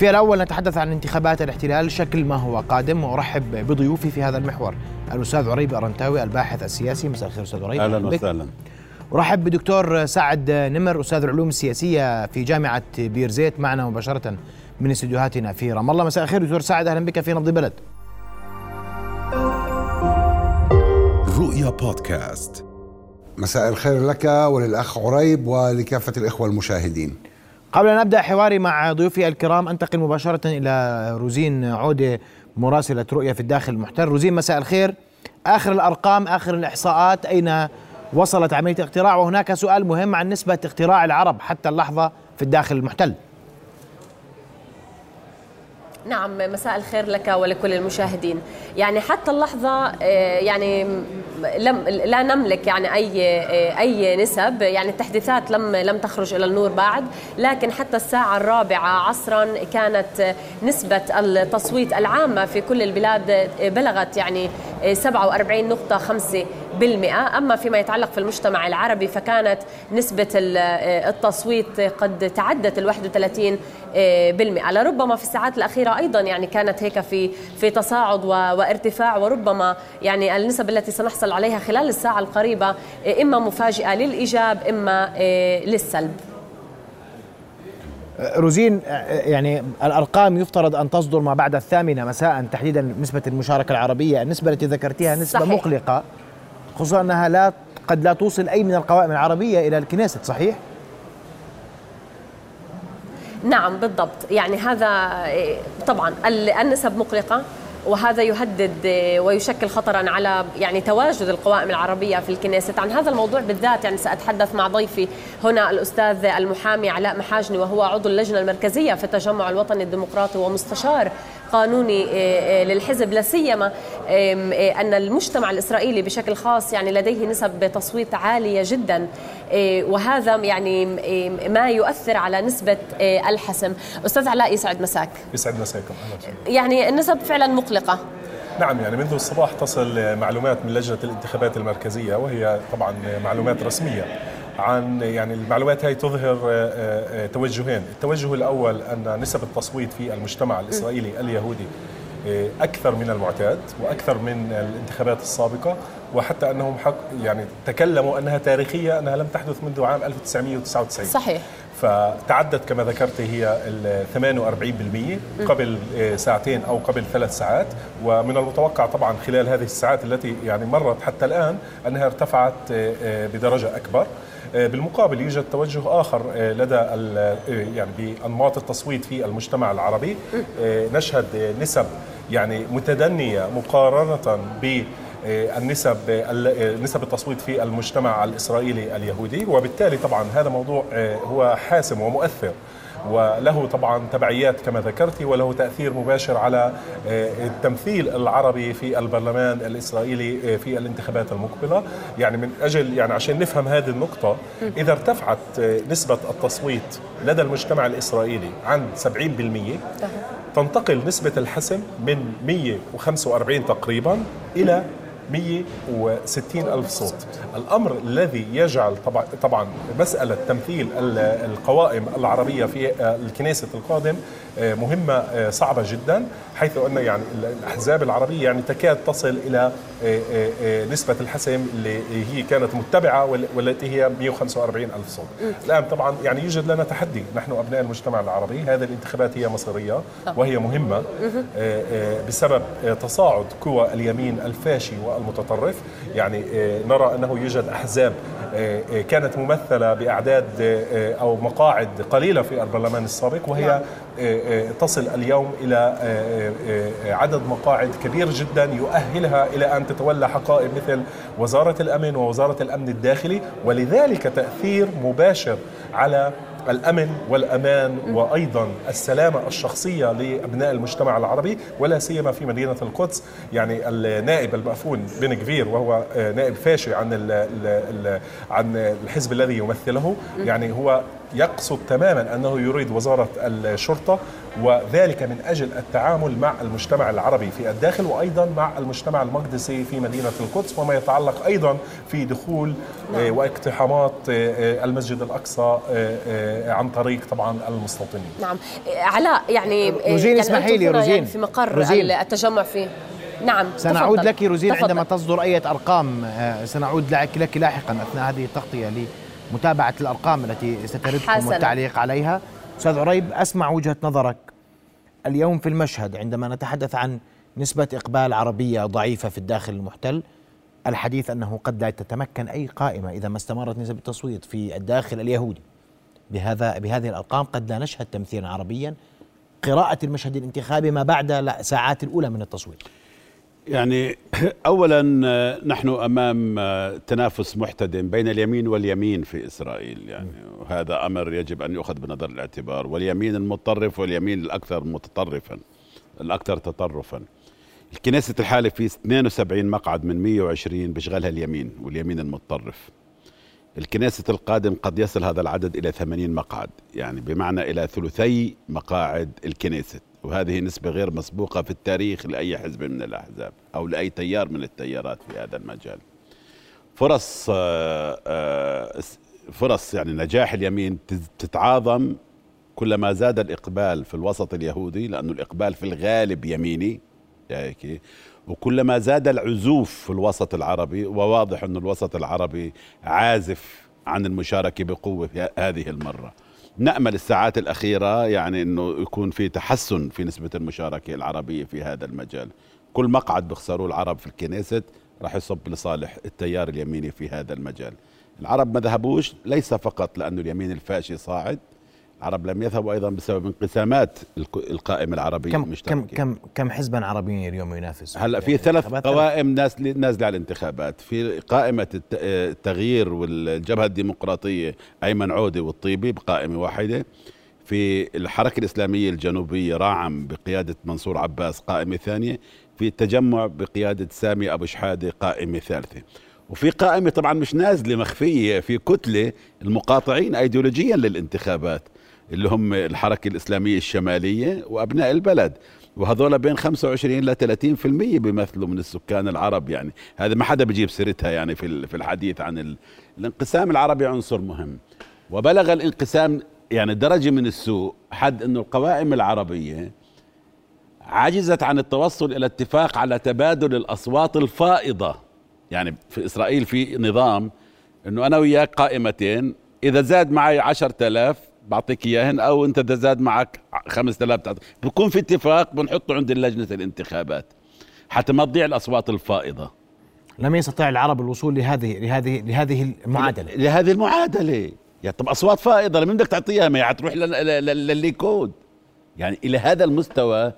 في الأول نتحدث عن انتخابات الاحتلال شكل ما هو قادم وأرحب بضيوفي في هذا المحور. الأستاذ عريب أرنتاوي الباحث السياسي. مساء الخير أستاذ عريب. أهلا وسهلا. أرحب بدكتور سعد نمر أستاذ العلوم السياسية في جامعة بيرزيت معنا مباشرة من استديوهاتنا في رام الله. مساء الخير دكتور سعد أهلا بك في نبض بلد. رؤيا بودكاست. مساء الخير لك وللأخ عريب ولكافة الإخوة المشاهدين. قبل أن أبدأ حواري مع ضيوفي الكرام أنتقل مباشرة إلى روزين عودة مراسلة رؤية في الداخل المحتل. روزين مساء الخير. آخر الأرقام آخر الإحصاءات أين وصلت عملية الاقتراع؟ وهناك سؤال مهم عن نسبة اقتراع العرب حتى اللحظة في الداخل المحتل. نعم مساء الخير لك ولكل المشاهدين. يعني حتى اللحظة آه، يعني لم لا نملك يعني آه، أي نسب يعني التحديثات لم لم تخرج إلى النور بعد لكن حتى الساعة الرابعة عصرا كانت نسبة التصويت العامة في كل البلاد بلغت يعني 47.5 بالمئة. أما فيما يتعلق في المجتمع العربي فكانت نسبة التصويت قد تعدت ال 31 بالمئة. لربما في الساعات الأخيرة أيضا يعني كانت هيك في في تصاعد وارتفاع وربما يعني النسب التي سنحصل عليها خلال الساعة القريبة إما مفاجئة للإيجاب إما للسلب روزين يعني الأرقام يفترض أن تصدر ما بعد الثامنة مساء تحديدا نسبة المشاركة العربية، النسبة التي ذكرتيها نسبة صحيح. مقلقة خصوصا أنها لا قد لا توصل أي من القوائم العربية إلى الكنيست صحيح؟ نعم بالضبط يعني هذا طبعا النسب مقلقة وهذا يهدد ويشكل خطرا على يعني تواجد القوائم العربية في الكنيست عن هذا الموضوع بالذات يعني سأتحدث مع ضيفي هنا الأستاذ المحامي علاء محاجني وهو عضو اللجنة المركزية في التجمع الوطني الديمقراطي ومستشار قانوني آه، آه، للحزب لا سيما آه، أن المجتمع الإسرائيلي بشكل خاص يعني لديه نسب تصويت عالية جدا وهذا يعني ما يؤثر على نسبة الحسم. أستاذ علاء يسعد مساك. يسعد مساكم. يعني النسب فعلا مقلقة. نعم يعني منذ الصباح تصل معلومات من لجنة الانتخابات المركزية وهي طبعا معلومات رسمية. عن يعني المعلومات هاي تظهر آه، آه، توجهين. التوجه الأول أن نسب التصويت في المجتمع الإسرائيلي اليهودي آه، أكثر من المعتاد وأكثر من الانتخابات السابقة وحتى أنهم حق يعني تكلموا أنها تاريخية أنها لم تحدث منذ عام 1999 صحيح. فتعدت كما ذكرت هي ال 48% قبل ساعتين أو قبل ثلاث ساعات. ومن المتوقع طبعا خلال هذه الساعات التي يعني مرت حتى الآن أنها ارتفعت بدرجة أكبر. آه، بالمقابل يوجد توجه آخر آه، لدى آه، يعني بأنماط التصويت في المجتمع العربي. نشهد نسب يعني متدنية مقارنة ب النسب نسب التصويت في المجتمع الإسرائيلي اليهودي وبالتالي طبعا هذا موضوع هو حاسم ومؤثر وله طبعا تبعيات كما ذكرت وله تأثير مباشر على آه، التمثيل العربي في البرلمان الإسرائيلي آه، في الانتخابات المقبلة. يعني من أجل يعني عشان نفهم هذه النقطة إذا ارتفعت آه، نسبة التصويت لدى المجتمع الإسرائيلي عن 70% تنتقل نسبة الحسم من 145 تقريبا إلى 160 ألف صوت. الأمر الذي يجعل طبعا, مسألة تمثيل القوائم العربية في الكنيسة القادم آه، مهمة آه، صعبة جدا حيث أن يعني الأحزاب العربية يعني تكاد تصل إلى آه، نسبة الحسم اللي هي كانت متبعة والتي هي 145 ألف صوت. الآن طبعا يعني يوجد لنا تحدي. نحن أبناء المجتمع العربي. هذه الانتخابات هي مصيرية وهي مهمة بسبب تصاعد قوى اليمين الفاشي والمتطرف. يعني نرى أنه يوجد أحزاب كانت ممثلة بأعداد أو مقاعد قليلة في البرلمان السابق وهي نعم. تصل اليوم إلى عدد مقاعد كبير جدا يؤهلها إلى أن تتولى حقائب مثل وزارة الأمن ووزارة الأمن الداخلي ولذلك تأثير مباشر على الأمن والأمان وأيضا السلامة الشخصية لأبناء المجتمع العربي ولا سيما في مدينة القدس. يعني النائب المأفون بن كفير وهو نائب فاشي عن عن الحزب الذي يمثله يعني هو يقصد تماما أنه يريد وزارة الشرطة وذلك من أجل التعامل مع المجتمع العربي في الداخل وأيضا مع المجتمع المقدسي في مدينة القدس وما يتعلق أيضا في دخول نعم. واقتحامات المسجد الأقصى عن طريق طبعا المستوطنين. نعم علاء يعني روزين يعني اسمحي لي روزين يعني في مقر روزين. التجمع فيه نعم سنعود تفضل. لك روزين تفضل. عندما تصدر أي أرقام سنعود لك, لك لاحقا أثناء هذه التغطية لمتابعة الأرقام التي ستردكم والتعليق عليها. أستاذ عريب أسمع وجهة نظرك اليوم في المشهد عندما نتحدث عن نسبة إقبال عربية ضعيفة في الداخل المحتل. الحديث أنه قد لا تتمكن أي قائمة إذا ما استمرت نسبة التصويت في الداخل اليهودي. بهذا بهذه الأرقام قد لا نشهد تمثيلا عربيا. قراءة المشهد الانتخابي ما بعد الساعات الأولى من التصويت. يعني اولا نحن أمام تنافس محتدم بين اليمين واليمين في إسرائيل يعني وهذا أمر يجب أن يؤخذ بنظر الاعتبار. واليمين المتطرف واليمين الأكثر متطرفا الأكثر تطرفا. الكنيسة الحالة في 72 مقعد من 120 بيشغلها اليمين واليمين المتطرف. الكنيسة القادم قد يصل هذا العدد إلى 80 مقعد يعني بمعنى إلى ثلثي مقاعد الكنيسة. وهذه نسبة غير مسبوقة في التاريخ لأي حزب من الأحزاب أو لأي تيار من التيارات في هذا المجال. فرص آه، آه، فرص يعني نجاح اليمين تتعاظم كلما زاد الإقبال في الوسط اليهودي لأنه الإقبال في الغالب يميني هيك وكلما زاد العزوف في الوسط العربي وواضح أن الوسط العربي عازف عن المشاركة بقوة هذه المرة. نأمل الساعات الأخيرة يعني أنه يكون في تحسن في نسبة المشاركة العربية في هذا المجال. كل مقعد بيخسروه العرب في الكنيست راح يصب لصالح التيار اليميني في هذا المجال. العرب ما ذهبوش ليس فقط لأنه اليمين الفاشي صاعد العرب لم يذهبوا أيضا بسبب انقسامات القائمة العربية كم كم كم كم حزبا عربيا اليوم ينافس هلأ في ثلاث قوائم ناس نازلة على الانتخابات. في قائمة التغيير والجبهة الديمقراطية أيمن عودة والطيبي بقائمة واحدة. في الحركة الإسلامية الجنوبية راعم بقيادة منصور عباس قائمة ثانية. في التجمع بقيادة سامي أبو شحادة قائمة ثالثة. وفي قائمة طبعا مش نازلة مخفية في كتلة المقاطعين ايديولوجيا للانتخابات. اللي هم الحركة الإسلامية الشمالية وأبناء البلد. وهذول بين 25 ل 30% بيمثلوا من السكان العرب يعني. هذا ما حدا بيجيب سيرتها يعني في في الحديث عن الانقسام العربي عنصر مهم. وبلغ الانقسام يعني درجة من السوء حد إنه القوائم العربية عجزت عن التوصل إلى اتفاق على تبادل الأصوات الفائضة. يعني في إسرائيل في نظام إنه أنا وياك قائمتين إذا زاد معي 10000 بعطيك إياهن أو أنت اذا زاد معك 5000 تعطي. بكون في اتفاق بنحطه عند لجنه الانتخابات حتى ما تضيع الأصوات الفائضة. لم يستطع العرب الوصول لهذه لهذه لهذه المعادلة. لهذه المعادلة. يعني طب أصوات فائضة لمين بدك تعطيها ما حتروح للليكود يعني إلى هذا المستوى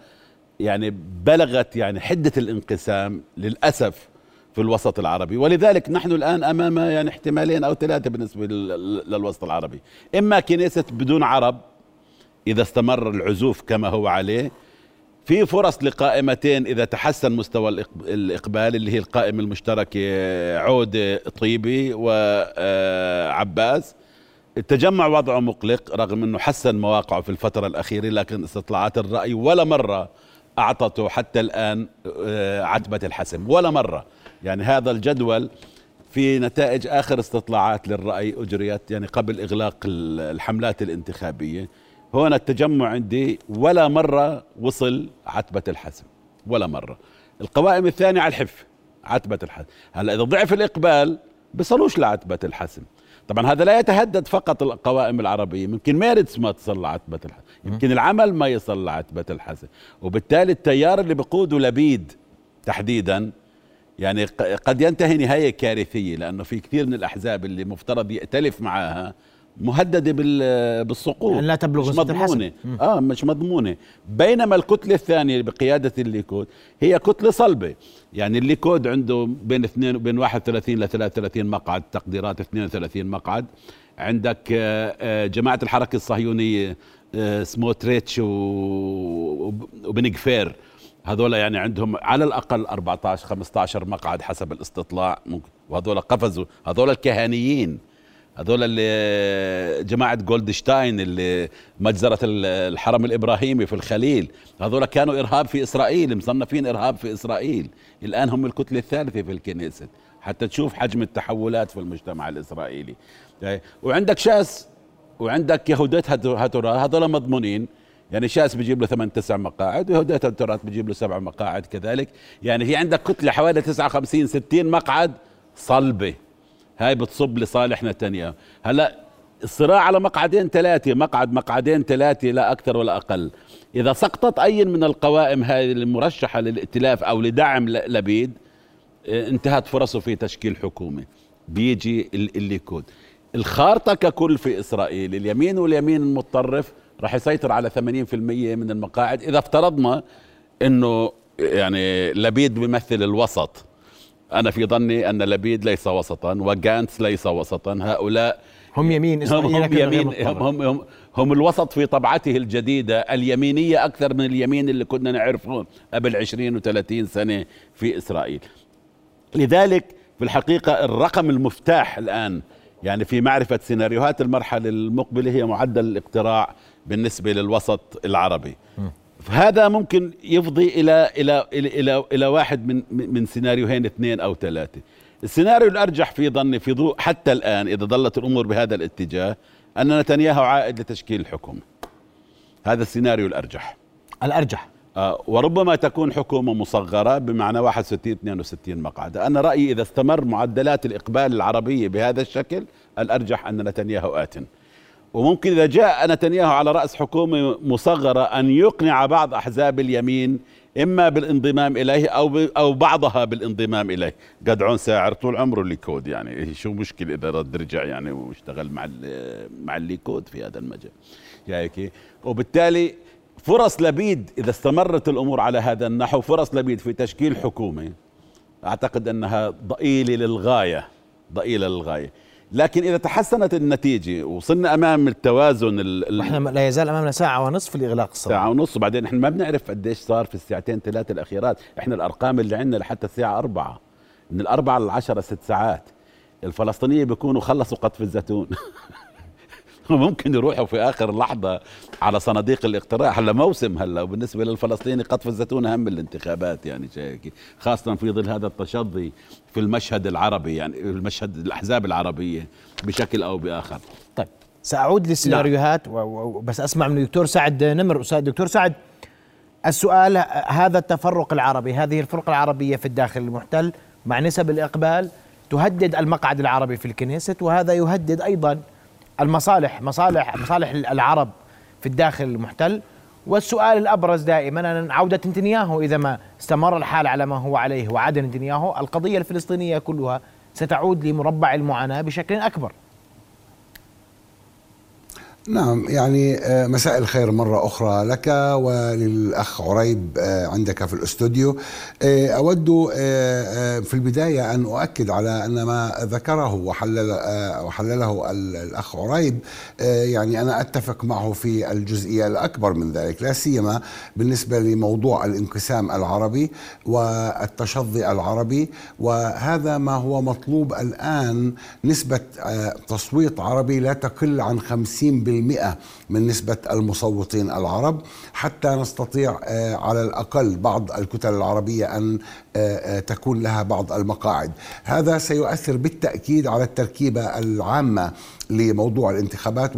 يعني بلغت يعني حدة الانقسام للأسف في الوسط العربي. ولذلك نحن الآن أمام يعني احتمالين أو ثلاثة بالنسبة للوسط العربي. إما كنيسة بدون عرب إذا استمر العزوف كما هو عليه في فرص لقائمتين إذا تحسن مستوى الإقبال اللي هي القائمة المشتركة عودة طيبي وعباس التجمع وضعه مقلق رغم أنه حسن مواقعه في الفترة الأخيرة لكن استطلاعات الرأي ولا مرة أعطته حتى الآن آه، عتبة الحسم. ولا مرة. يعني هذا الجدول في نتائج آخر استطلاعات للرأي أجريت يعني قبل إغلاق الحملات الانتخابية. هنا التجمع عندي ولا مرة وصل عتبة الحسم ولا مرة. القوائم الثانية على الحف عتبة الحسم هلا إذا ضعف الإقبال بيصلوش لعتبة الحسم طبعا هذا لا يتهدد فقط القوائم العربية يمكن ميرتس ما تصل لعتبة الحسم يمكن العمل ما يصل لعتبة الحسم وبالتالي التيار اللي بقوده لبيد تحديدا يعني قد ينتهي نهاية كارثية لأنه في كثير من الأحزاب اللي مفترض يأتلف معها مهددة بالسقوط. يعني لا تبلغ مش مضمونة. آه مش مضمونة. بينما الكتلة الثانية بقيادة الليكود هي كتلة صلبة. يعني الليكود عنده بين اثنين بين 31 ل 33 مقعد تقديرات 32 مقعد. عندك آه، آه، جماعة الحركة الصهيونية آه، سموتريتش وبن جفير هذول يعني عندهم على الأقل 14 15 مقعد حسب الاستطلاع. ممكن وهذول قفزوا. هذول الكهانيين هذول اللي جماعة جولدشتاين اللي مجزرة الحرم الإبراهيمي في الخليل. هذول كانوا إرهاب في إسرائيل مصنفين إرهاب في إسرائيل. الآن هم الكتلة الثالثة في الكنيسة. حتى تشوف حجم التحولات في المجتمع الإسرائيلي. وعندك شاس وعندك يهوديت هاتورا هذول مضمونين. يعني شاس بيجيب له ثمان تسع مقاعد ويهوديت هاتورات بيجيب له سبع مقاعد كذلك. يعني في عندك كتلة حوالي 59 60 مقعد صلبة. هاي بتصب لصالح نتنياهو. هلا الصراع على مقعدين ثلاثة مقعد مقعدين ثلاثة لا أكثر ولا أقل. إذا سقطت أي من القوائم هذه المرشحة للائتلاف أو لدعم لبيد آه، انتهت فرصه في تشكيل حكومة. بيجي الليكود الخارطة ككل في إسرائيل اليمين واليمين المتطرف راح يسيطر على 80% من المقاعد إذا افترضنا أنه يعني لبيد بيمثل الوسط. أنا في ظني أن لبيد ليس وسطا وجانتس ليس وسطا. هؤلاء هم يمين هم, هم يمين هم, هم, هم, هم الوسط في طبعته الجديدة. اليمينية أكثر من اليمين اللي كنا نعرفه قبل 20 و30 سنة في إسرائيل. لذلك في الحقيقة الرقم المفتاح الآن يعني في معرفة سيناريوهات المرحلة المقبلة هي معدل الاقتراع بالنسبة للوسط العربي. هذا ممكن يفضي إلى إلى إلى إلى, إلى واحد من من سيناريوهين اثنين أو ثلاثة. السيناريو الأرجح في ظني في ضوء حتى الآن إذا ظلت الأمور بهذا الاتجاه أن نتنياهو عائد لتشكيل الحكومة هذا السيناريو الأرجح. الأرجح. آه وربما تكون حكومة مصغرة بمعنى 61 62 مقعد. أنا رأيي إذا استمر معدلات الإقبال العربية بهذا الشكل الأرجح أن نتنياهو آتٍ. وممكن إذا جاء نتنياهو على رأس حكومة مصغرة أن يقنع بعض أحزاب اليمين إما بالانضمام إليه أو أو بعضها بالانضمام إليه. قدعون ساعر طول عمره الليكود يعني. شو مشكلة إذا رد رجع يعني واشتغل مع مع الليكود في هذا المجال. هيك وبالتالي فرص لبيد إذا استمرت الأمور على هذا النحو فرص لبيد في تشكيل حكومة أعتقد أنها ضئيلة للغاية ضئيلة للغاية. لكن إذا تحسنت النتيجة وصلنا أمام التوازن إحنا لا يزال أمامنا ساعة ونصف لإغلاق الصراع ساعة ونص وبعدين إحنا ما بنعرف قديش صار في الساعتين ثلاثة الأخيرات. إحنا الأرقام اللي عندنا لحتى الساعة أربعة من الأربعة للعشرة ست ساعات. الفلسطينية بيكونوا خلصوا قطف الزيتون. ممكن يروحوا في آخر لحظة على صناديق الاقتراع. هلا موسم هلا وبالنسبة للفلسطيني قطف الزيتون أهم الانتخابات يعني شيء. خاصة في ظل هذا التشظي في المشهد العربي يعني المشهد الأحزاب العربية بشكل أو بآخر. طيب سأعود للسيناريوهات بس أسمع من الدكتور سعد نمر. أستاذ دكتور سعد السؤال هذا التفرق العربي هذه الفرقه العربية في الداخل المحتل مع نسب الإقبال تهدد المقعد العربي في الكنيست وهذا يهدد أيضا المصالح مصالح مصالح العرب في الداخل المحتل. والسؤال الأبرز دائما عودة نتنياهو إذا ما استمر الحال على ما هو عليه وعاد نتنياهو القضية الفلسطينية كلها ستعود لمربع المعاناة بشكل أكبر. نعم يعني آه، مساء الخير مرة أخرى لك وللأخ عريب آه، عندك في الاستوديو. آه، أود في البداية أن أؤكد على أن ما ذكره وحلل وحلله الأخ عريب يعني أنا أتفق معه في الجزئية الأكبر من ذلك لا سيما بالنسبة لموضوع الانقسام العربي والتشظي العربي. وهذا ما هو مطلوب الآن نسبة تصويت عربي لا تقل عن 50% من نسبة المصوتين العرب حتى نستطيع آه، على الأقل بعض الكتل العربية أن آه، آه، تكون لها بعض المقاعد. هذا سيؤثر بالتأكيد على التركيبة العامة لموضوع الانتخابات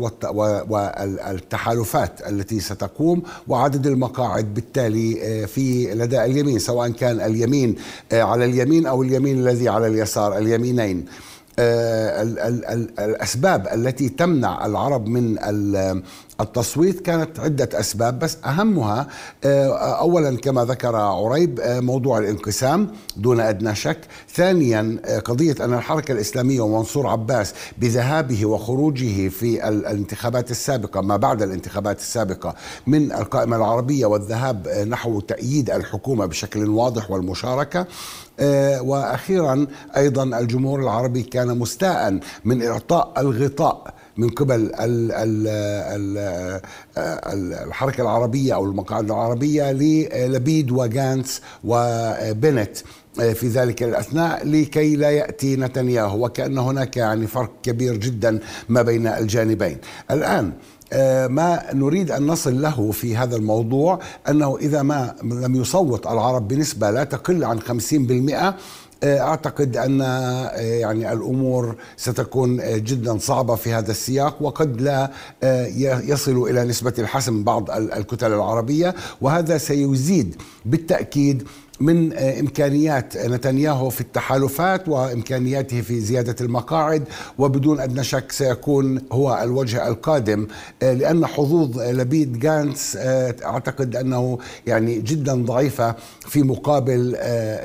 والتحالفات التي ستقوم وعدد المقاعد بالتالي في لدى اليمين سواء كان اليمين على اليمين أو اليمين الذي على اليسار اليمينين. آه، الأسباب التي تمنع العرب من التصويت كانت عدة أسباب بس أهمها آه، اولا كما ذكر عريب آه، موضوع الانقسام دون أدنى شك، ثانيا قضية أن الحركة الإسلامية ومنصور عباس بذهابه وخروجه في الانتخابات السابقة ما بعد الانتخابات السابقة من القائمة العربية والذهاب نحو تأييد الحكومة بشكل واضح والمشاركة. آه، وأخيرا أيضا الجمهور العربي كان مستاء من إعطاء الغطاء من قبل ال ال ال الحركة العربية أو المقاعد العربية للبيد وغانس وبنت في ذلك الأثناء لكي لا يأتي نتنياهو وكأن هناك يعني فرق كبير جدا ما بين الجانبين. الآن آه، ما نريد أن نصل له في هذا الموضوع أنه إذا ما لم يصوت العرب بنسبة لا تقل عن 50% آه، أعتقد أن آه، يعني الأمور ستكون جدا صعبة في هذا السياق وقد لا يصل إلى نسبة الحسم بعض الكتل العربية وهذا سيزيد بالتأكيد من آه، إمكانيات نتنياهو في التحالفات وإمكانياته في زيادة المقاعد وبدون أدنى شك سيكون هو الوجه القادم. آه، لأن حظوظ لبيد جانس آه، أعتقد أنه يعني جدا ضعيفة في مقابل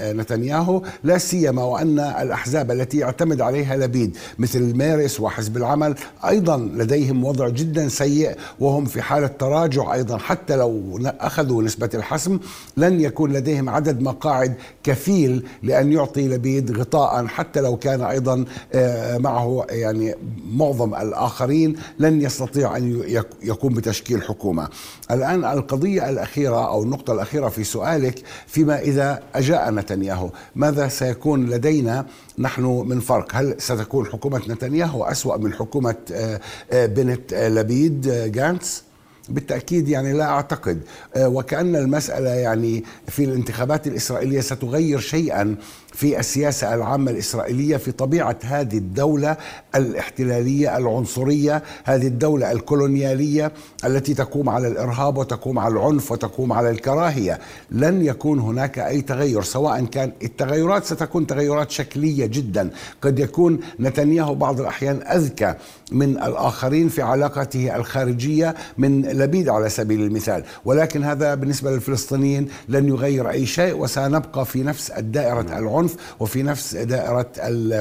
نتنياهو لا سيما وأن الأحزاب التي يعتمد عليها لبيد مثل مارس وحزب العمل أيضا لديهم وضع جدا سيء وهم في حالة تراجع أيضا. حتى لو أخذوا نسبة الحسم لن يكون لديهم عدد مقاعد كفيل لأن يعطي لبيد غطاء حتى لو كان أيضا آه، معه يعني معظم الآخرين لن يستطيع أن يقوم بتشكيل حكومة. الآن القضية الأخيرة أو النقطة الأخيرة في سؤالك فيما إذا أجاء نتنياهو. ماذا سيكون لدينا نحن من فرق؟ هل ستكون حكومة نتنياهو أسوأ من حكومة آه، آه، بنت لبيد جانتس؟ بالتأكيد يعني لا أعتقد. آه، وكأن المسألة يعني في الانتخابات الإسرائيلية ستغير شيئا. في السياسة العامة الإسرائيلية في طبيعة هذه الدولة الاحتلالية العنصرية هذه الدولة الكولونيالية التي تقوم على الإرهاب وتقوم على العنف وتقوم على الكراهية. لن يكون هناك أي تغير سواء كان التغيرات ستكون تغيرات شكلية جدا. قد يكون نتنياهو بعض الأحيان أذكى من الآخرين في علاقته الخارجية من لبيد على سبيل المثال. ولكن هذا بالنسبة للفلسطينيين لن يغير أي شيء وسنبقى في نفس الدائرة العنف. العنف وفي نفس دائرة ال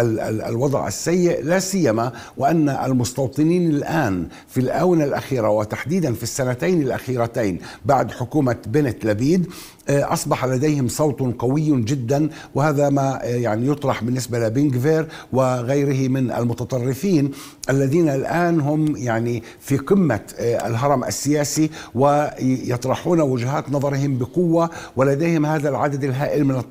ال ال الوضع السيء لا سيما وأن المستوطنين الآن في الآونة الأخيرة وتحديدا في السنتين الأخيرتين بعد حكومة بنت لبيد آه، أصبح لديهم صوت قوي جدا وهذا ما آه، يعني يطرح بالنسبة لبينغفير وغيره من المتطرفين الذين الآن هم يعني في قمة آه، الهرم السياسي ويطرحون وجهات نظرهم بقوة ولديهم هذا العدد الهائل من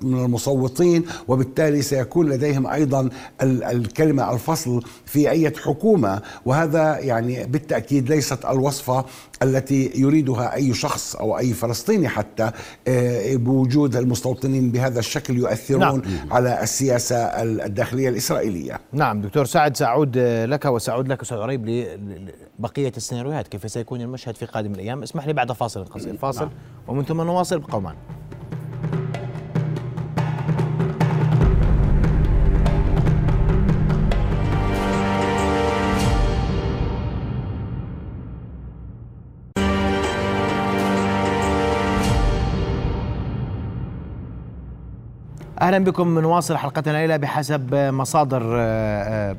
المصوتين وبالتالي سيكون لديهم أيضا الكلمة الفصل في أي حكومة وهذا يعني بالتأكيد ليست الوصفة التي يريدها أي شخص أو أي فلسطيني حتى آه، بوجود المستوطنين بهذا الشكل يؤثرون نعم. على السياسة الداخلية الإسرائيلية. نعم دكتور سعد سأعود لك وسأعود لك أستاذ عريب لبقيه السيناريوهات كيف سيكون المشهد في قادم الأيام، اسمح لي بعد فاصل قصير فاصل نعم. ومن ثم نواصل بقومان. أهلا بكم نواصل حلقتنا الليلة بحسب مصادر آه، آه،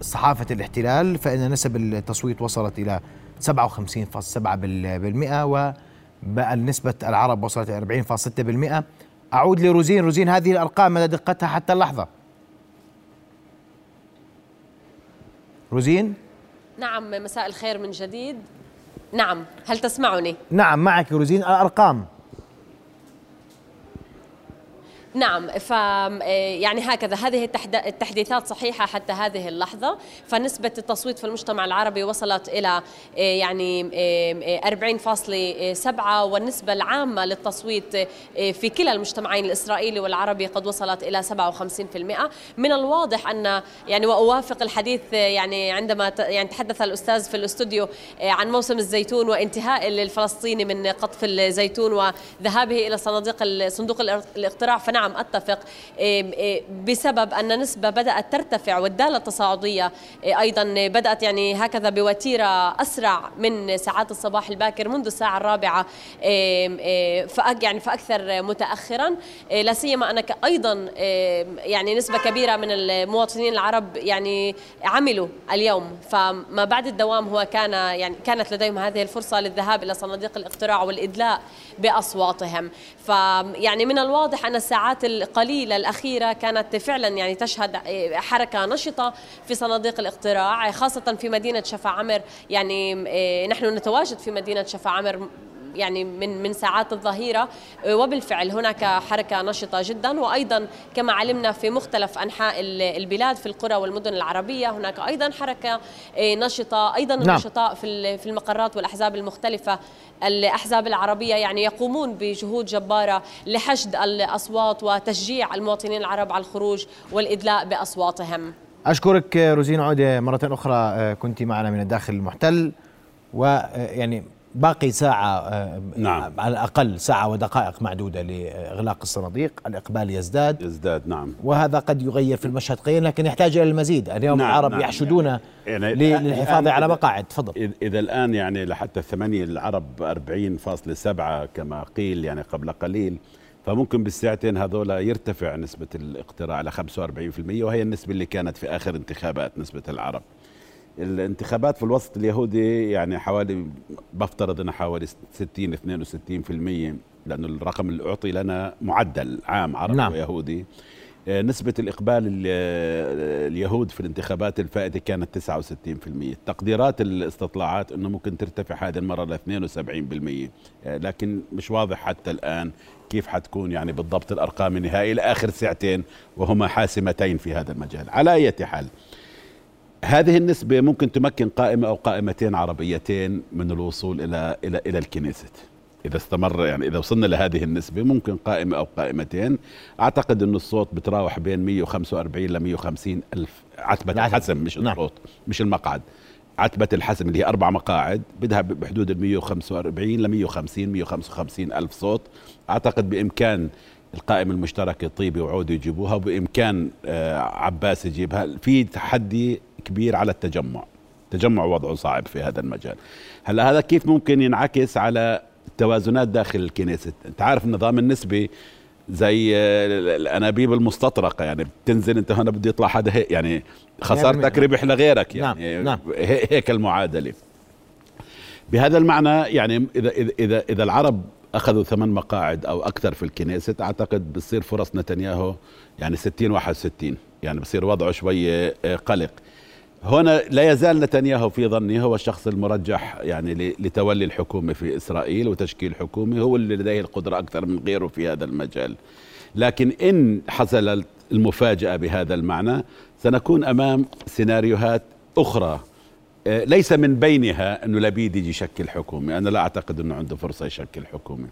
صحافة الاحتلال فإن نسب التصويت وصلت إلى 57.7% ونسبه العرب وصلت إلى 40.6% أعود لروزين. روزين هذه الأرقام مدى دقتها حتى اللحظة؟ روزين؟ نعم مساء الخير من جديد. نعم هل تسمعني؟ نعم معك روزين. الأرقام؟ نعم ف يعني هكذا. هذه التحديثات صحيحة حتى هذه اللحظة. فنسبة التصويت في المجتمع العربي وصلت إلى يعني 40.7 والنسبة العامة للتصويت في كلا المجتمعين الإسرائيلي والعربي قد وصلت إلى 57% من الواضح أن يعني وأوافق الحديث يعني عندما يعني تحدث الأستاذ في الاستوديو عن موسم الزيتون وانتهاء الفلسطيني من قطف الزيتون وذهابه إلى صناديق صندوق الاقتراع فنعم نعم أتفق. بسبب أن نسبة بدأت ترتفع والدالة التصاعدية أيضا بدأت يعني هكذا بوتيرة أسرع من ساعات الصباح الباكر منذ الساعة الرابعة يعني فأكثر متأخرا. لا سيما أنك أيضا يعني نسبة كبيرة من المواطنين العرب يعني عملوا اليوم. فما بعد الدوام هو كان يعني كانت لديهم هذه الفرصة للذهاب إلى صناديق الاقتراع والإدلاء بأصواتهم. فيعني من الواضح أن الساعات الساعات القليلة الأخيرة كانت فعلا يعني تشهد آه، حركة نشطة في صناديق الاقتراع خاصة في مدينة شفا عمر. يعني آه، نحن نتواجد في مدينة شفا عمر يعني من من ساعات الظهيرة. آه، وبالفعل هناك حركة نشطة جدا. وأيضا كما علمنا في مختلف أنحاء البلاد في القرى والمدن العربية هناك أيضا حركة آه، نشطة أيضا نعم. النشطاء في في المقرات والأحزاب المختلفة. الأحزاب العربية يعني يقومون بجهود جبارة لحشد الأصوات وتشجيع المواطنين العرب على الخروج والإدلاء بأصواتهم. أشكرك روزين عودة مرة أخرى آه، كنت معنا من الداخل المحتل. ويعني باقي ساعة آه، نعم. على الأقل ساعة ودقائق معدودة لإغلاق الصناديق الإقبال يزداد. يزداد نعم. وهذا قد يغير في المشهد قليلا لكن يحتاج إلى المزيد. اليوم نعم العرب نعم. يحشدون يعني, للحفاظ على مقاعد. تفضل. إذا الآن يعني لحتى الثمانية العرب 40.7 كما قيل يعني قبل قليل فممكن بالساعتين هذول يرتفع نسبة الاقتراع إلى 45% وهي النسبة اللي كانت في آخر انتخابات نسبة العرب. الانتخابات في الوسط اليهودي يعني حوالي بفترض انها حوالي 60 62% لأنه الرقم اللي أعطي لنا معدل عام عربي نعم. ويهودي. آه، نسبة الإقبال اليهود في الانتخابات الفائتة كانت 69% تقديرات الاستطلاعات أنه ممكن ترتفع هذه المرة ل 72% آه، لكن مش واضح حتى الآن كيف حتكون يعني بالضبط الأرقام النهائية لآخر ساعتين وهما حاسمتين في هذا المجال. على أي حال هذه النسبة ممكن تمكن قائمة أو قائمتين عربيتين من الوصول إلى إلى إلى الكنيست. إذا استمر يعني إذا وصلنا لهذه النسبة ممكن قائمة أو قائمتين. أعتقد أن الصوت بتراوح بين 145 ل 150 ألف. عتبة نعم. الحسم مش نعم. الصوت مش المقعد. عتبة الحسم اللي هي أربع مقاعد بدها بحدود ال 145 ل 150 155 ألف صوت. أعتقد بإمكان القائمة المشتركة طيبي وعودي يجيبوها وبإمكان آه، عباس يجيبها. في تحدي كبير على التجمع. التجمع وضعه صعب في هذا المجال. هلا هذا كيف ممكن ينعكس على التوازنات داخل الكنيست أنت عارف النظام النسبي زي الأنابيب المستطرقة يعني بتنزل أنت هنا بده يطلع حدا هيك يعني خسارتك ربح لغيرك يعني. نعم. نعم. هيك المعادلة. بهذا المعنى يعني اذا اذا اذا العرب أخذوا ثمان مقاعد أو أكثر في الكنيست أعتقد بتصير فرص نتنياهو يعني 60 61 يعني بصير وضعه شوية قلق. هنا لا يزال نتنياهو في ظني هو الشخص المرجح يعني لتولي الحكومة في إسرائيل وتشكيل حكومة هو اللي لديه القدرة أكثر من غيره في هذا المجال. لكن إن حصل المفاجأة بهذا المعنى سنكون أمام سيناريوهات أخرى. آه، ليس من بينها أنه لبيد يجي يشكل حكومة. أنا لا أعتقد أنه عنده فرصة يشكل حكومة.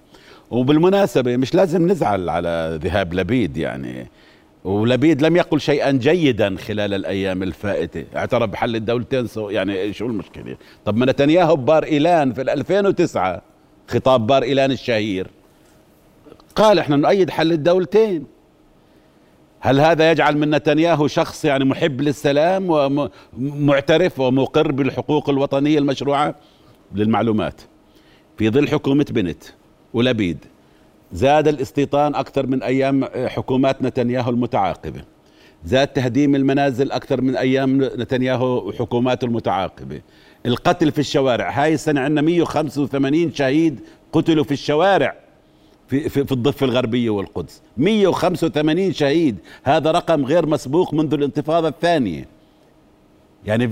وبالمناسبة مش لازم نزعل على ذهاب لبيد يعني. ولبيد لم يقل شيئا جيدا خلال الأيام الفائتة. اعترف بحل الدولتين so يعني شو المشكلة؟ طب ما نتنياهو بار إيلان في 2009 خطاب بار إيلان الشهير. قال إحنا نؤيد حل الدولتين. هل هذا يجعل من نتنياهو شخص يعني محب للسلام ومعترف ومقر بالحقوق الوطنية المشروعة؟ للمعلومات. في ظل حكومة بنت ولبيد زاد الاستيطان أكثر من أيام حكومات نتنياهو المتعاقبة. زاد تهديم المنازل أكثر من أيام نتنياهو وحكوماته المتعاقبة. القتل في الشوارع هاي السنة عندنا 185 شهيد قتلوا في الشوارع في, في, في الضفة الغربية والقدس. 185 شهيد هذا رقم غير مسبوق منذ الانتفاضة الثانية. يعني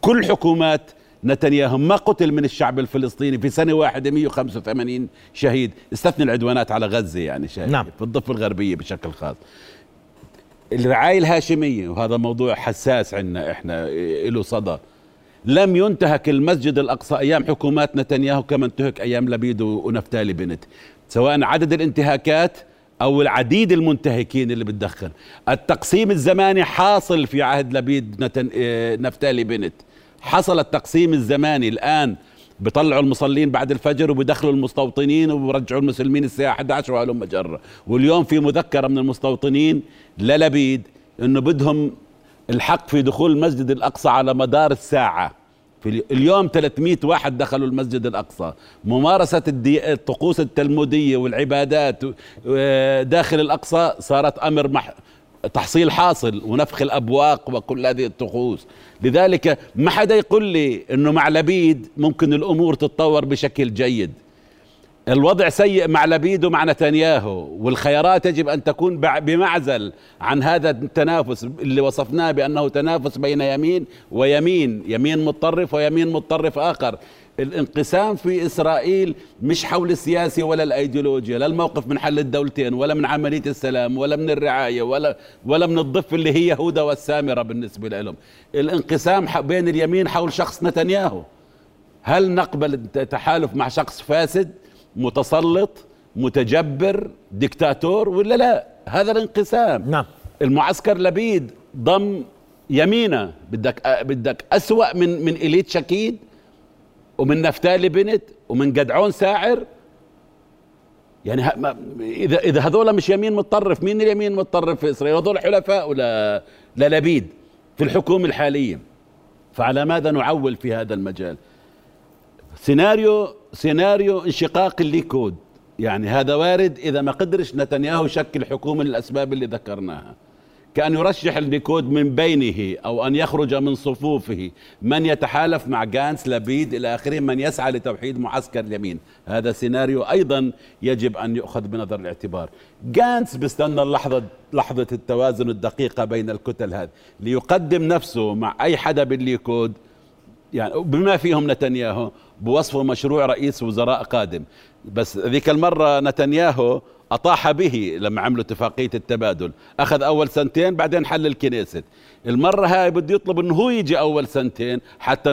كل حكومات نتنياهو ما قتل من الشعب الفلسطيني في سنة واحدة 185 شهيد. استثني العدوانات على غزة يعني شهيد. نعم. في الضفة الغربية بشكل خاص. الرعاية الهاشمية وهذا موضوع حساس عندنا إحنا له صدى لم ينتهك المسجد الأقصى أيام حكومات نتنياهو كما انتهك أيام لبيد ونفتالي بنت. سواء عدد الانتهاكات أو العديد المنتهكين اللي بتدخل. التقسيم الزماني حاصل في عهد لبيد نتن... آه، نفتالي بنت. حصل التقسيم الزماني. الآن بيطلعوا المصلين بعد الفجر وبيدخلوا المستوطنين وبيرجعوا المسلمين الساعة 11 وهلم مجرة. واليوم في مذكرة من المستوطنين للبيد إنه بدهم الحق في دخول المسجد الأقصى على مدار الساعة. في اليوم 300 واحد دخلوا المسجد الأقصى. ممارسة الطقوس التلمودية والعبادات داخل الأقصى صارت أمر مح تحصيل حاصل ونفخ الأبواق وكل هذه الطقوس. لذلك ما حدا يقول لي إنه مع لبيد ممكن الأمور تتطور بشكل جيد. الوضع سيء مع لبيد ومع نتنياهو والخيارات يجب أن تكون بمعزل عن هذا التنافس اللي وصفناه بأنه تنافس بين يمين ويمين يمين متطرف ويمين متطرف آخر. الانقسام في إسرائيل مش حول السياسي ولا الأيديولوجيا لا الموقف من حل الدولتين ولا من عملية السلام ولا من الرعاية ولا ولا من الضفه اللي هي يهوذا والسامرة بالنسبة لهم. الانقسام بين اليمين حول شخص نتنياهو. هل نقبل التحالف مع شخص فاسد متسلط متجبر دكتاتور ولا لا؟ هذا الانقسام. نعم. المعسكر لبيد ضم يمينه. بدك بدك أسوأ من من إليت شكيد ومن نفتالي بنت ومن جدعون ساعر. يعني اذا إذا هذول مش يمين متطرف مين اليمين متطرف في إسرائيل؟ هذول حلفاء ولا للبيد في الحكومة الحالية. فعلى ماذا نعول في هذا المجال؟ سيناريو سيناريو انشقاق الليكود. يعني هذا وارد إذا ما قدرش نتنياهو يشكل حكومة للأسباب اللي ذكرناها. كأن يرشح الليكود من بينه أو أن يخرج من صفوفه. من يتحالف مع جانس لبيد إلى آخره من يسعى لتوحيد معسكر اليمين. هذا سيناريو أيضا يجب أن يؤخذ بنظر الاعتبار. جانس بيستنى اللحظة لحظة التوازن الدقيقة بين الكتل هذه ليقدم نفسه مع أي حدا بالليكود يعني بما فيهم نتنياهو بوصفه مشروع رئيس وزراء قادم. بس ذيك المرة نتنياهو أطاح به لما عملوا اتفاقية التبادل. أخذ أول سنتين بعدين حل الكنيست. المرة هاي بده يطلب أنه هو يجي أول سنتين حتى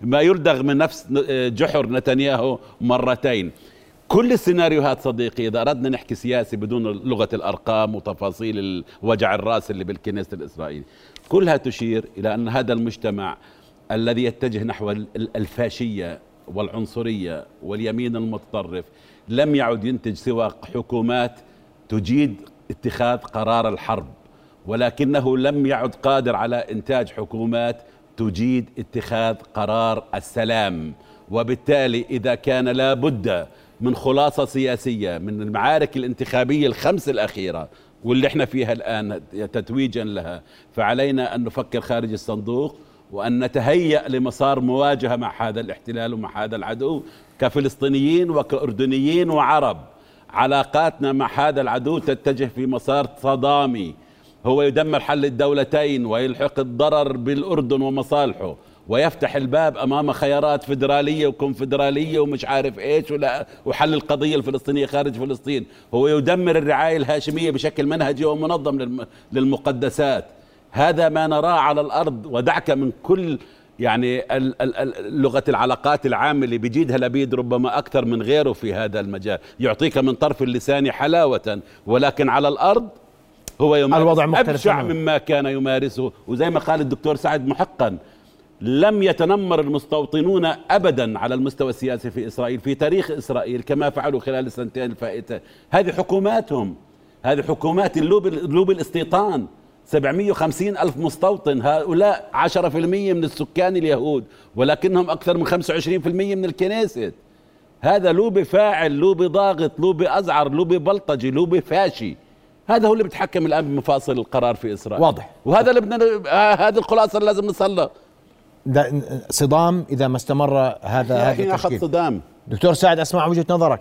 ما- يلدغ من نفس جحر نتنياهو مرتين. كل السيناريوهات صديقي إذا أردنا نحكي سياسي بدون لغة الأرقام وتفاصيل وجع الرأس اللي بالكنيست الإسرائيلي. كلها تشير إلى أن هذا المجتمع الذي يتجه نحو ال- الفاشية والعنصرية واليمين المتطرف لم يعد ينتج سوى حكومات تجيد اتخاذ قرار الحرب ولكنه لم يعد قادر على إنتاج حكومات تجيد اتخاذ قرار السلام. وبالتالي إذا كان لا بد من خلاصة سياسية من المعارك الانتخابية الخمس الأخيرة واللي إحنا فيها الآن تتويجا لها فعلينا أن نفكر خارج الصندوق وأن نتهيأ لمسار مواجهة مع هذا الاحتلال ومع هذا العدو كفلسطينيين وكأردنيين وعرب. علاقاتنا مع هذا العدو تتجه في مسار صدامي. هو يدمر حل الدولتين ويلحق الضرر بالأردن ومصالحه ويفتح الباب أمام خيارات فدرالية وكونفدرالية ومش عارف إيش ولا وحل القضية الفلسطينية خارج فلسطين. هو يدمر الرعاية الهاشمية بشكل منهجي ومنظم للم- للمقدسات. هذا ما نراه على الأرض ودعك من كل يعني ال- ال- ال- لغة العلاقات العامة اللي بيجيدها لبيد ربما أكثر من غيره في هذا المجال. يعطيك من طرف اللسان حلاوة ولكن على الأرض هو يمارس الوضع مختلف أبشع تماماً. مما كان يمارسه. وزي ما قال الدكتور سعد محقا لم يتنمر المستوطنون ابدا على المستوى السياسي في إسرائيل في تاريخ إسرائيل كما فعلوا خلال السنتين الفائتة هذه حكوماتهم هذه حكومات اللوبي اللوبي الاستيطان. 750 ألف مستوطن هؤلاء 10% من السكان اليهود ولكنهم أكثر من 25% من الكنيست. هذا لوبي فاعل لوبي ضاغط لوبي أزعر لوبي بلطجي لوبي فاشي هذا هو اللي بيتحكم الآن بمفاصل القرار في إسرائيل. واضح. وهذا اللي بدنا آه، هذه الخلاصة اللي لازم نصلها. ده صدام إذا ما استمر هذا هذا التشكيل. صدام. دكتور سعد أسمع وجهة نظرك.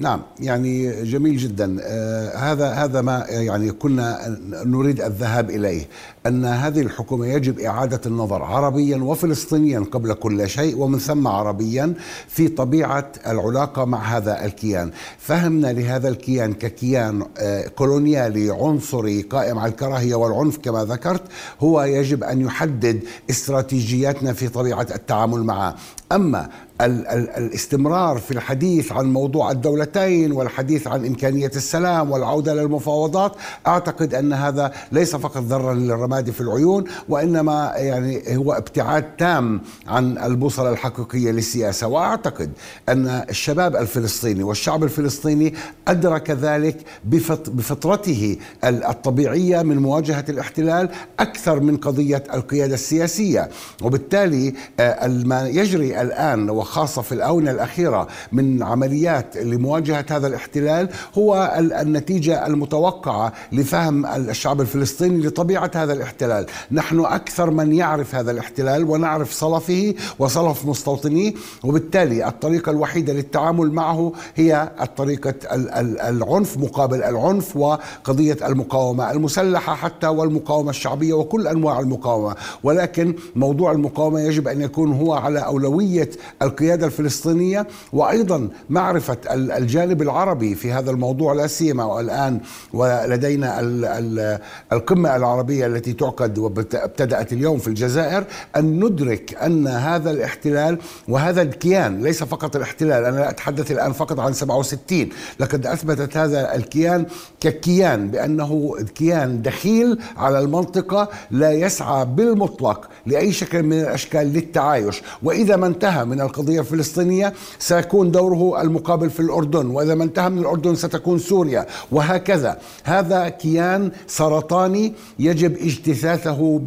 نعم يعني جميل جدا. آه هذا هذا ما يعني كنا نريد الذهاب إليه أن هذه الحكومة يجب إعادة النظر عربيا وفلسطينيا قبل كل شيء ومن ثم عربيا في طبيعة العلاقة مع هذا الكيان. فهمنا لهذا الكيان ككيان آه كولونيالي عنصري قائم على الكراهية والعنف كما ذكرت هو يجب أن يحدد استراتيجياتنا في طبيعة التعامل معه. أما ال- ال- الاستمرار في الحديث عن موضوع الدولتين والحديث عن إمكانية السلام والعودة للمفاوضات أعتقد أن هذا ليس فقط ذرا للرماد في العيون وإنما يعني هو ابتعاد تام عن البوصلة الحقيقية للسياسة. وأعتقد أن الشباب الفلسطيني والشعب الفلسطيني أدرك ذلك بفط بفطرته ال- الطبيعية من مواجهة الاحتلال أكثر من قضية القيادة السياسية. وبالتالي آه، ما يجري الآن وخاصة في الآونة الأخيرة من عمليات لمواجهة هذا الاحتلال هو ال- النتيجة المتوقعة لفهم الشعب الفلسطيني لطبيعة هذا الاحتلال. نحن أكثر من يعرف هذا الاحتلال ونعرف صلفه وصلف مستوطنيه وبالتالي الطريقة الوحيدة للتعامل معه هي الطريقة ال- ال- العنف مقابل العنف وقضية المقاومة المسلحة حتى والمقاومة الشعبية وكل أنواع المقاومة. ولكن موضوع المقاومة يجب أن يكون هو على أولوية القيادة الفلسطينية وأيضا معرفة ال- الجانب العربي في هذا الموضوع لا سيما والآن ولدينا ال- ال- القمة العربية التي تعقد وابتدأت اليوم في الجزائر أن ندرك أن هذا الاحتلال وهذا الكيان ليس فقط الاحتلال أنا لا أتحدث الآن فقط عن 67 لقد أثبتت هذا الكيان ككيان بأنه كيان دخيل على المنطقة لا يسعى بالمطلق لأي شكل من الأشكال للتعايش. وإذا ما انتهى من القضية الفلسطينية سيكون دوره المقابل في الأردن. وإذا ما انتهى من الأردن ستكون سوريا. وهكذا. هذا كيان سرطاني يجب اجتثاثه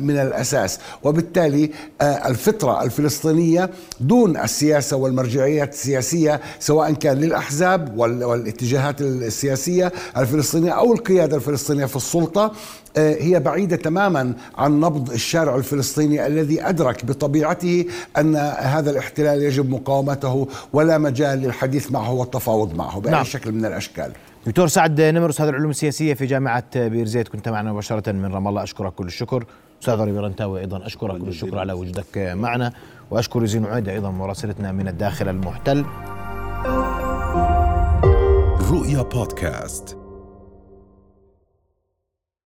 من الأساس. وبالتالي آه، الفطرة الفلسطينية دون السياسة والمرجعيات السياسية سواء كان للأحزاب وال- والاتجاهات السياسية الفلسطينية أو القيادة الفلسطينية في السلطة آه، هي بعيدة تماما عن نبض الشارع الفلسطيني. الذي أدرك بطبيعته أن هذا الاحتلال يجب مقاومته ولا مجال للحديث معه والتفاوض معه بأي نعم. شكل من الأشكال. دكتور سعد نمر أستاذ العلوم السياسية في جامعة بير زيت كنت معنا مباشرة من رام الله. أشكرك كل الشكر. أستاذ ربي رنتاوي أيضا أشكرك كل الشكر على وجودك معنا. وأشكر زين عويده أيضا مراسلتنا من الداخل المحتل. رؤيا بودكاست.